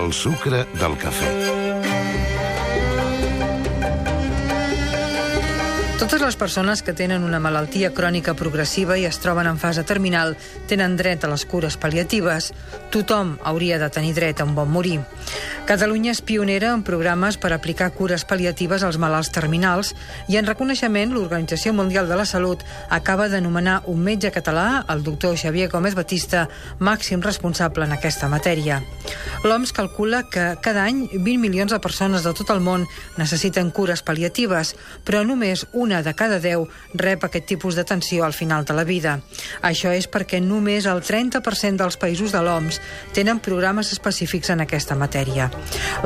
El sucre del cafè. Totes les persones que tenen una malaltia crònica progressiva i es troben en fase terminal tenen dret a les cures pal·liatives. Tothom hauria de tenir dret a un bon morir. Catalunya és pionera en programes per aplicar cures pal·liatives als malalts terminals i en reconeixement l'Organització Mundial de la Salut acaba d'anomenar un metge català, el doctor Xavier Gómez Batista, màxim responsable en aquesta matèria. L'OMS calcula que cada any 20 milions de persones de tot el món necessiten cures pal·liatives, però només una de cada 10 rep aquest tipus d'atenció al final de la vida. Això és perquè només el 30% dels països de l'OMS tenen programes específics en aquesta matèria.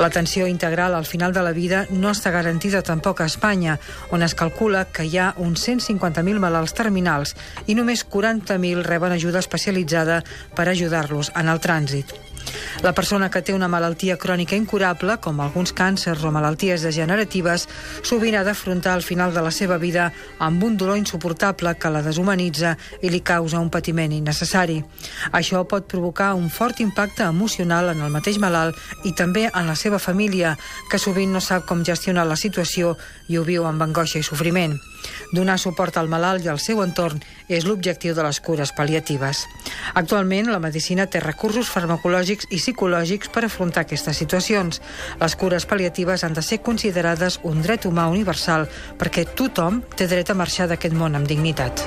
L'atenció integral al final de la vida no està garantida tampoc a Espanya, on es calcula que hi ha uns 150.000 malalts terminals i només 40.000 reben ajuda especialitzada per ajudar-los en el trànsit. La persona que té una malaltia crònica incurable, com alguns càncers o malalties degeneratives, sovint ha d'afrontar el final de la seva vida amb un dolor insuportable que la deshumanitza i li causa un patiment innecessari. Això pot provocar un fort impacte emocional en el mateix malalt i també en la seva família, que sovint no sap com gestionar la situació i ho viu amb angoixa i sofriment. Donar suport al malalt i al seu entorn és l'objectiu de les cures pal·liatives. Actualment, la medicina té recursos farmacològics i psicològics per afrontar aquestes situacions. Les cures pal·liatives han de ser considerades un dret humà universal perquè tothom té dret a marxar d'aquest món amb dignitat.